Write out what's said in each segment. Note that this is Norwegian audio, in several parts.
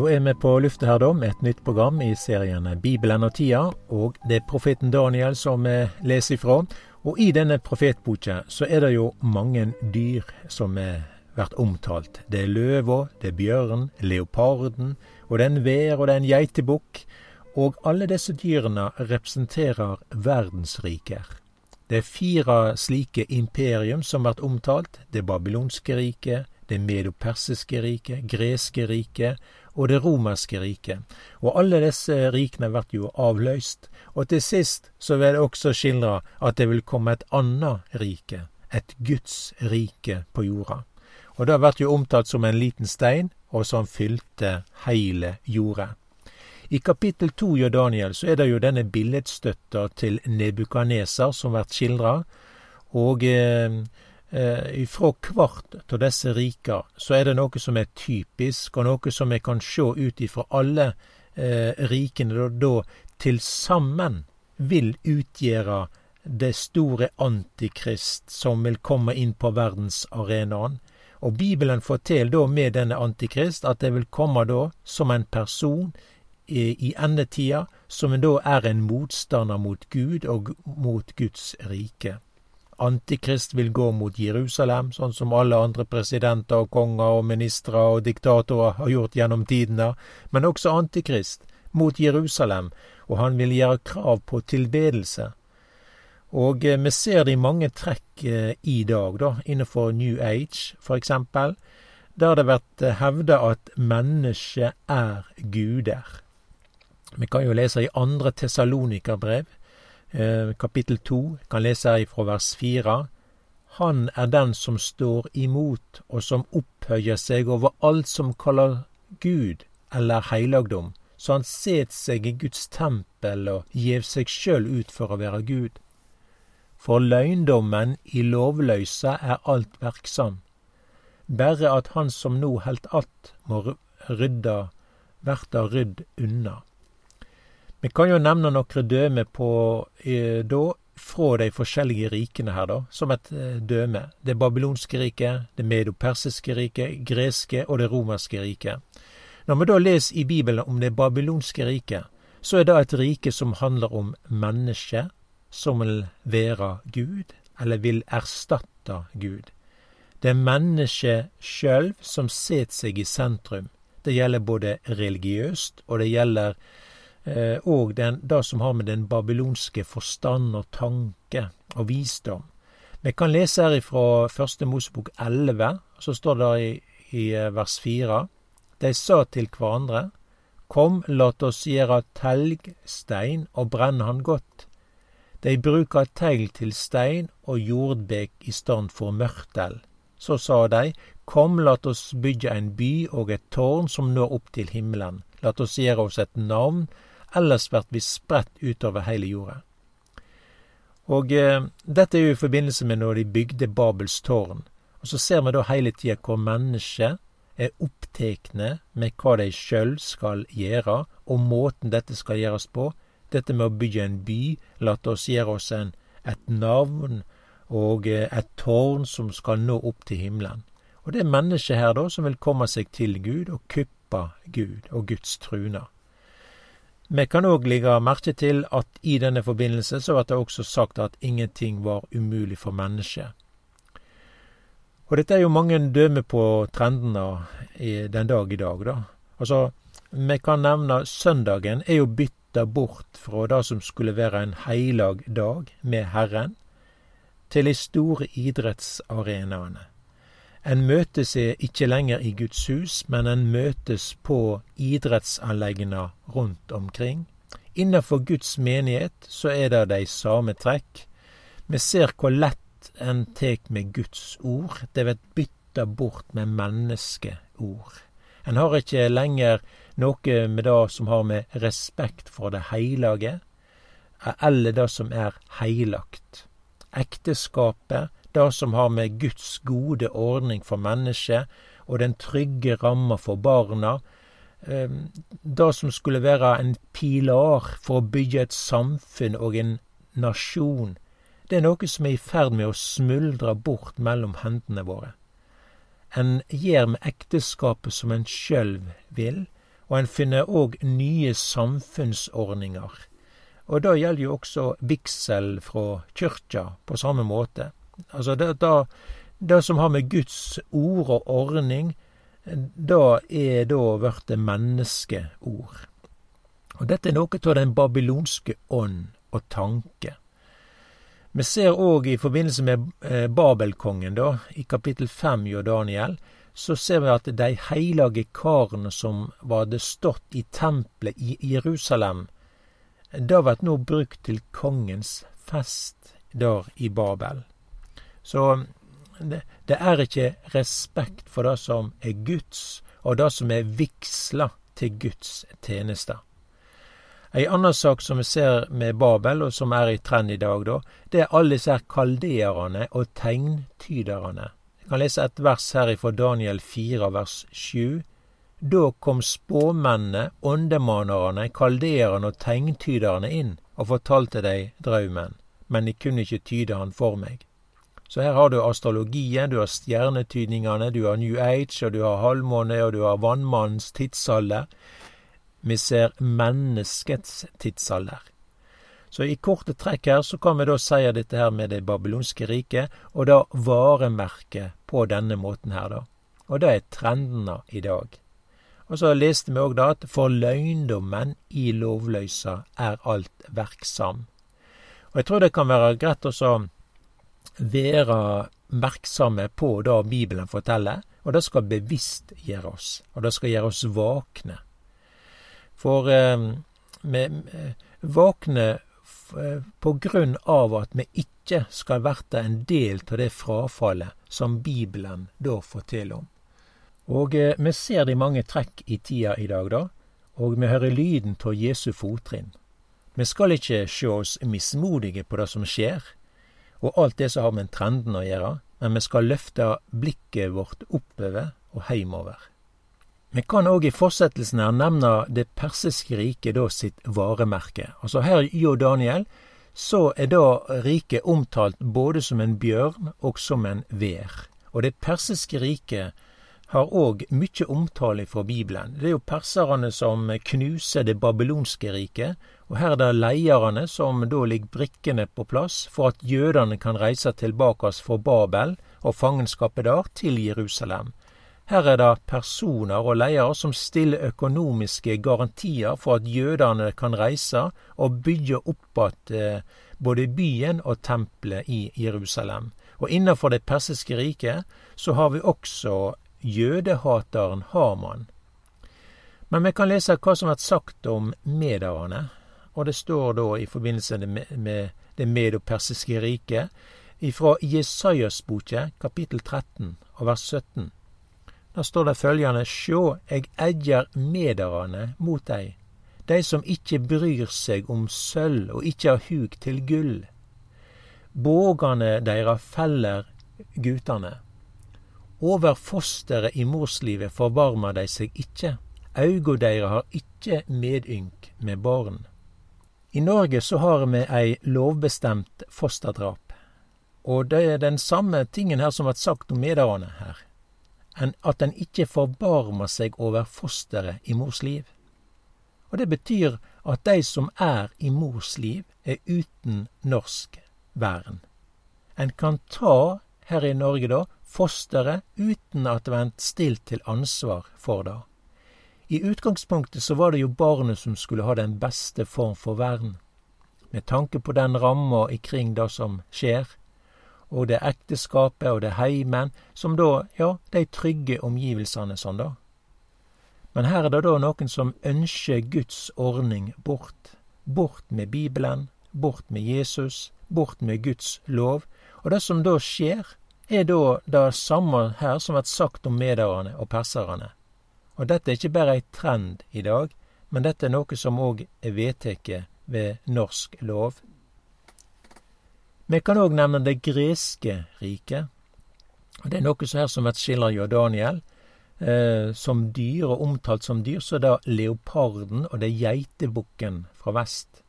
Da er vi på lufta her, da, med et nytt program i serien Bibelen og tida. Og det er profeten Daniel som vi leser ifra. Og i denne profetboka så er det jo mange dyr som er vært omtalt. Det er løva, det er bjørn, leoparden, og det er en vær, og det er en geitebukk. Og alle disse dyrene representerer verdensriker. Det er fire slike imperium som vært omtalt. Det babylonske riket, det medopersiske riket, greske riket og det romerske riket. Og alle disse rikene blir jo avløst. Og til sist så vil det også skildre at det vil komme et annet rike, et Guds rike på jorda. Og det blir jo omtalt som en liten stein, og som fylte heile jorda. I kapittel to i Daniel så er det jo denne billedstøtta til Nebukaneser som blir skildra. Og eh, eh, fra hvert av disse rika så er det noe som er typisk, og noe som vi kan se ut ifra alle eh, rikene da, da til sammen vil utgjøre det store antikrist som vil komme inn på verdensarenaen. Og Bibelen forteller da med denne antikrist at det vil komme da som en person i, i endetida, som da er en motstander mot Gud og mot Guds rike. Antikrist vil gå mot Jerusalem, sånn som alle andre presidenter og konger og ministre og diktatorer har gjort gjennom tidene, men også Antikrist mot Jerusalem, og han vil gjøre krav på tilbedelse. Og eh, vi ser det i mange trekk eh, i dag, da, innenfor New Age, for eksempel, der det blir vært hevda at mennesket er guder. Vi kan jo lese i andre Tessalonikerbrev, Eh, kapittel to, kan lese her ifra vers fire. Han er den som står imot, og som opphøyer seg over alt som kaller Gud eller heilagdom, så han set seg i Guds tempel og gjev seg sjøl ut for å være Gud. For løgndommen i lovløysa er alt verksam. Berre at han som nå helt att må rydda, verta rydd unna. Vi kan jo nevne noen døme på eh, da, fra de forskjellige rikene her, da, som et eh, døme. Det babylonske riket, det medopersiske riket, greske og det romerske riket. Når vi da leser i Bibelen om det babylonske riket, så er det et rike som handler om mennesket som vil være Gud, eller vil erstatte Gud. Det er mennesket sjøl som setter seg i sentrum. Det gjelder både religiøst, og det gjelder og den, det som har med den babylonske forstand og tanke og visdom. Vi kan lese her ifra Første Mosebok 11, så står det i, i eh, vers 4. De sa til hverandre, Kom, lat oss gjøre telgstein og brenne han godt. De bruker tegl til stein og jordbek i stand for mørtel. Så sa de, Kom, lat oss bygge en by og et tårn som når opp til himmelen. Lat oss gjøre oss et navn ellers blir vi spredt utover hele jorda. Og eh, dette er jo i forbindelse med når de bygde Babels tårn. Og så ser vi da hele tida hvor mennesker er opptekne med hva de sjøl skal gjøre, og måten dette skal gjøres på. Dette med å bygge en by, la oss gjøre oss en, et navn og eh, et tårn som skal nå opp til himmelen. Og det er mennesker her da som vil komme seg til Gud og kuppe Gud og Guds truner. Vi kan òg legge merke til at i denne forbindelse så blir det også sagt at ingenting var umulig for mennesket. Og dette er jo mange dømmer på trendene den dag i dag, da. Altså, vi kan nevne søndagen er jo bytta bort fra det som skulle være en heilag dag med Herren, til de store idrettsarenaene. En møtes ikke lenger i Guds hus, men en møtes på idrettsanleggene rundt omkring. Innenfor Guds menighet så er det de samme trekk. Vi ser hvor lett en tek med Guds ord. Det blir bytta bort med menneskeord. En har ikke lenger noe med det som har med respekt for det heilage, eller det som er heilagt. Ekteskapet det som har med Guds gode ordning for mennesket og den trygge ramma for barna, ehm, det som skulle være en pilar for å bygge et samfunn og en nasjon, det er noe som er i ferd med å smuldre bort mellom hendene våre. En gjør med ekteskapet som en sjøl vil, og en finner òg nye samfunnsordninger. Og det gjelder jo også vigsel fra kyrkja på samme måte. Altså det, da, det som har med Guds ord og ordning, det er da blitt menneskeord. Og dette er noe av den babylonske ånd og tanke. Vi ser òg i forbindelse med eh, Babelkongen, da, i kapittel fem i Daniel, så ser vi at de heilage karene som hadde stått i tempelet i Jerusalem, det vert nå brukt til kongens fest der i Babel. Så det, det er ikke respekt for det som er Guds, og det som er vigsla til Guds tjenester. Ei anna sak som vi ser med Babel, og som er i trend i dag, da, det er alle disse kaldeerne og tegntyderne. Jeg kan lese et vers her fra Daniel 4, vers 7. Da kom spåmennene, åndemanerne, kaldeerne og tegntyderne inn og fortalte dei draumen, men de kunne ikke tyde han for meg. Så her har du astrologien, du har stjernetydningene, du har New Age, og du har halvmåne, og du har vannmannens tidsalder. Vi ser menneskets tidsalder. Så i korte trekk her så kan vi da si dette her med det babylonske riket, og da varemerket på denne måten her, da. Og det er trendene i dag. Og så leste vi òg da at for løgndommen i lovløysa er alt verksam. Og jeg tror det kan være greit å være merksomme på det Bibelen forteller, og det skal bevisst gjøre oss, og det skal gjøre oss våkne. For eh, vi vakne eh, på grunn av at vi ikke skal verte en del av det frafallet som Bibelen da forteller om. Og eh, vi ser de mange trekk i tida i dag, da, og vi hører lyden av Jesu fottrinn. Vi skal ikke se oss mismodige på det som skjer, og alt det som har med trenden å gjøre, men vi skal løfte blikket vårt oppover og heimover. Vi kan òg i fortsettelsen her nevne det persiske riket da sitt varemerke. Altså her i Jo Daniel så er da riket omtalt både som en bjørn og som en vær. Og det persiske riket har òg mye omtale fra Bibelen. Det er jo perserne som knuser det babylonske riket, og her er det leierne som da ligger brikkene på plass for at jødene kan reise tilbake fra Babel og fangenskapet der til Jerusalem. Her er det personer og ledere som stiller økonomiske garantier for at jødene kan reise og bygge opp igjen eh, både byen og tempelet i Jerusalem. Og innenfor det persiske riket så har vi også jødehateren Haman. Men vi kan lese hva som er sagt om mederne, og det står da i forbindelse med det medopersiske riket, ifra Jesajas boke, kapittel 13, og vers 17. Da står det følgende Sjå, eg egger medarane mot dei, dei som ikkje bryr seg om sølv og ikkje har huk til gull. Bågane deira feller gutane. Over fosteret i morslivet forvarmer dei seg ikkje, auga deira har ikkje medynk med barn. I Norge så har vi ei lovbestemt fosterdrap, og det er den samme tingen her som vart sagt om medarane her at en ikke forbarmer seg over fosteret i mors liv. Og det betyr at de som er i mors liv, er uten norsk vern. En kan ta, her i Norge da, fosteret uten at det er stilt til ansvar for det. I utgangspunktet så var det jo barnet som skulle ha den beste form for vern. Med tanke på den ramma ikring det som skjer, og det ekteskapet og det heimen, som da, ja, de trygge omgivelsene sånn, da. Men her er det da noen som ønsker Guds ordning bort. Bort med Bibelen, bort med Jesus, bort med Guds lov. Og det som da skjer, er da det samme her som er sagt om mederne og perserne. Og dette er ikke bare ei trend i dag, men dette er noe som òg er vedteke ved norsk lov. Vi kan òg nevne det greske riket. Det er noe så her som blir skildra av Daniel. Eh, som dyr, og omtalt som dyr, så er det leoparden og det er geitebukken fra vest.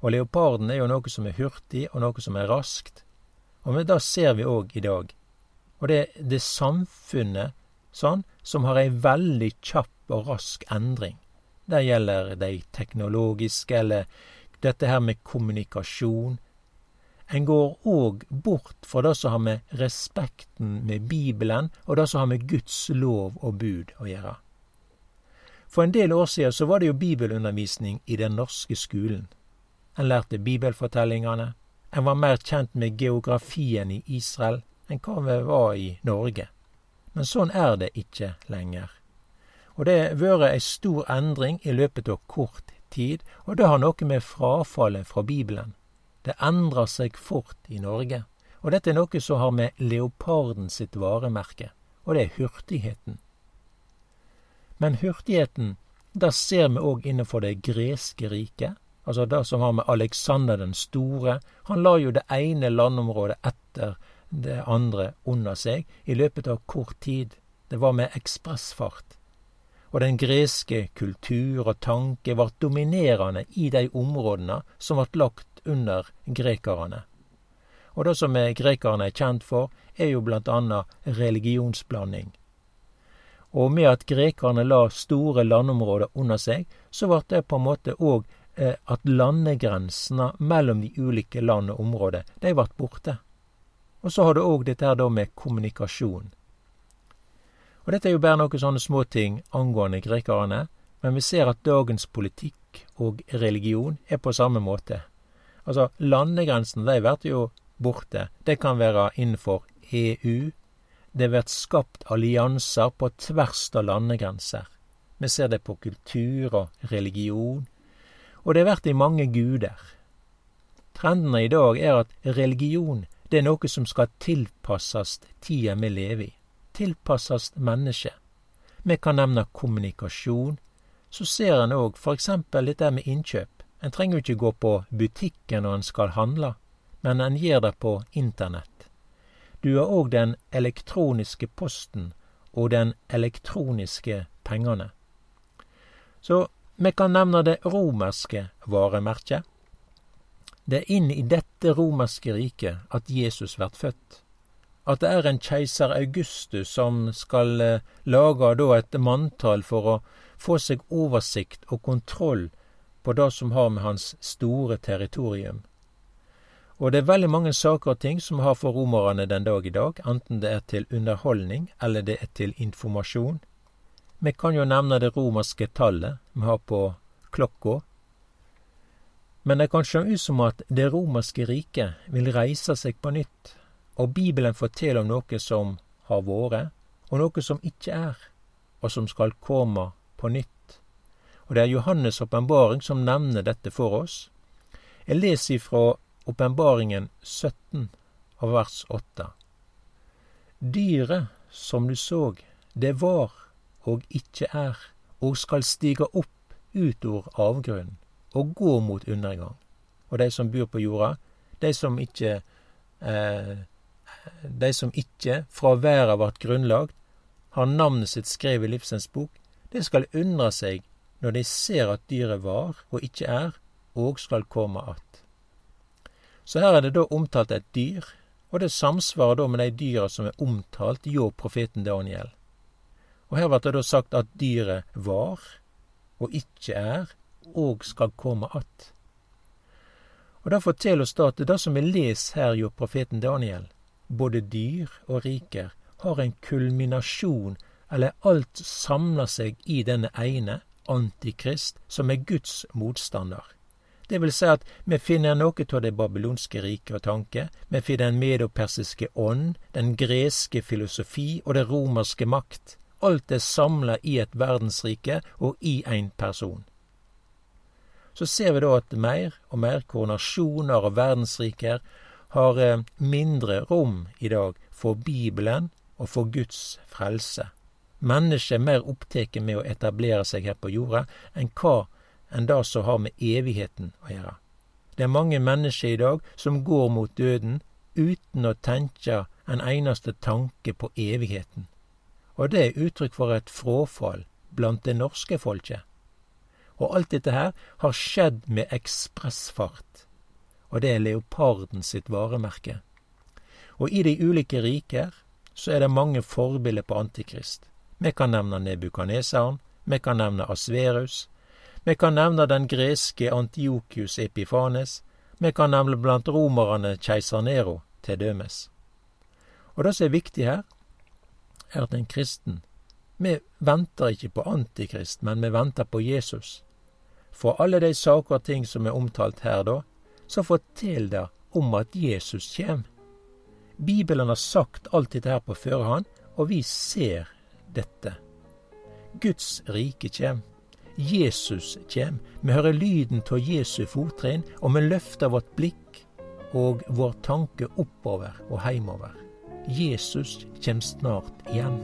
Og leoparden er jo noe som er hurtig, og noe som er raskt. Og da ser vi òg i dag. Og det det samfunnet sånn, som har ei veldig kjapp og rask endring. Det gjelder de teknologiske, eller dette her med kommunikasjon. En går òg bort fra det som har med respekten med Bibelen, og det som har med Guds lov og bud å gjøre. For en del år siden så var det jo bibelundervisning i den norske skolen. En lærte bibelfortellingene. En var mer kjent med geografien i Israel enn hva vi var i Norge. Men sånn er det ikke lenger. Og det har vært ei stor endring i løpet av kort tid, og det har noe med frafallet fra Bibelen. Det endrer seg fort i Norge. Og dette er noe som har med leoparden sitt varemerke, og det er hurtigheten. Men hurtigheten, det ser vi òg innenfor det greske riket. Altså det som har med Alexander den store. Han la jo det ene landområdet etter det andre under seg i løpet av kort tid. Det var med ekspressfart. Og den greske kultur og tanke var dominerende i de områdene som ble lagt under grekerne. Og det som grekerne er kjent for, er jo blant annet religionsblanding. Og med at grekerne la store landområder under seg, så ble det på en måte òg at landegrensene mellom de ulike land og områder, de ble borte. Og så har du òg dette her da med kommunikasjon. Og dette er jo bare noen sånne småting angående grekerne, men vi ser at dagens politikk og religion er på samme måte. Altså, landegrensene de blir jo borte. Det kan være innenfor EU, det blir skapt allianser på tvers av landegrenser. Vi ser det på kultur og religion, og det har vært i mange guder. Trendene i dag er at religion det er noe som skal tilpasses tida vi lever i. Tilpasses mennesket. Vi kan nevne kommunikasjon. Så ser en òg f.eks. dette med innkjøp. En trenger jo ikke gå på butikken når en skal handle, men en gjør det på internett. Du har òg den elektroniske posten og den elektroniske pengene. Så vi kan nevne det romerske varemerket. Det er inn i dette romerske riket at Jesus blir født. At det er en keiser Augustus som skal eh, lage et manntall for å få seg oversikt og kontroll på det som har med hans store territorium og det er veldig mange saker og ting som har for romerne den dag i dag, enten det er til underholdning eller det er til informasjon. Vi kan jo nevne det romerske tallet vi har på klokka. Men det kan se ut som at det romerske riket vil reise seg på nytt, og Bibelen forteller om noe som har vært, og noe som ikke er, og som skal komme på nytt. Og det er Johannes' åpenbaring som nevner dette for oss. Jeg leser ifra Åpenbaringen 17 av vers 8. Dyret som du så, det var og ikke er, og skal stige opp ut ord avgrunnen og gå mot undergang. Og de som bor på jorda, de som ikke eh, De som ikke fra verda vart grunnlagt, har navnet sitt skrevet i livsens bok, de skal undre seg når de ser at dyret var og ikke er, og skal komme att. Så her er det da omtalt et dyr, og det samsvarer da med de dyra som er omtalt hjå profeten Daniel. Og her blir det da sagt at dyret var, og ikke er, og skal komme att. Og det forteller oss da at det som vi leser her hos profeten Daniel, både dyr og riker, har en kulminasjon, eller alt samler seg i denne ene, Antikrist, som er Guds motstander. Det vil si at vi finner noe av det babylonske riket og tanke, vi finner den medopersiske ånd, den greske filosofi og det romerske makt. Alt er samla i et verdensrike og i én person. Så ser vi da at mer og mer koronasjoner og verdensriker har eh, mindre rom i dag for Bibelen og for Guds frelse. Mennesket er mer opptatt med å etablere seg her på jorda enn hva enn det som har med evigheten å gjøre. Det er mange mennesker i dag som går mot døden uten å tenke en eneste tanke på evigheten. Og det er uttrykk for et fråfall blant det norske folket. Og alt dette her har skjedd med ekspressfart. Og det er leoparden sitt varemerke. Og i de ulike riker så er det mange forbilder på Antikrist. Vi kan nevne Nebukaneseren, vi kan nevne Asverus, Vi kan nevne den greske Antiokius Epifanes. Vi kan nevne blant romerne keiser Nero, til dømes. Og det som er viktig her, er at en kristen Vi venter ikke på Antikrist, men vi venter på Jesus. For alle de saker og ting som er omtalt her da, så fortell det om at Jesus kjem. Bibelen har sagt alt dette her på førehånd, og vi ser dette. Guds rike kjem. Jesus kjem. Vi hører lyden av Jesu fottrinn, og vi løfter vårt blikk og vår tanke oppover og heimover. Jesus kommer snart igjen.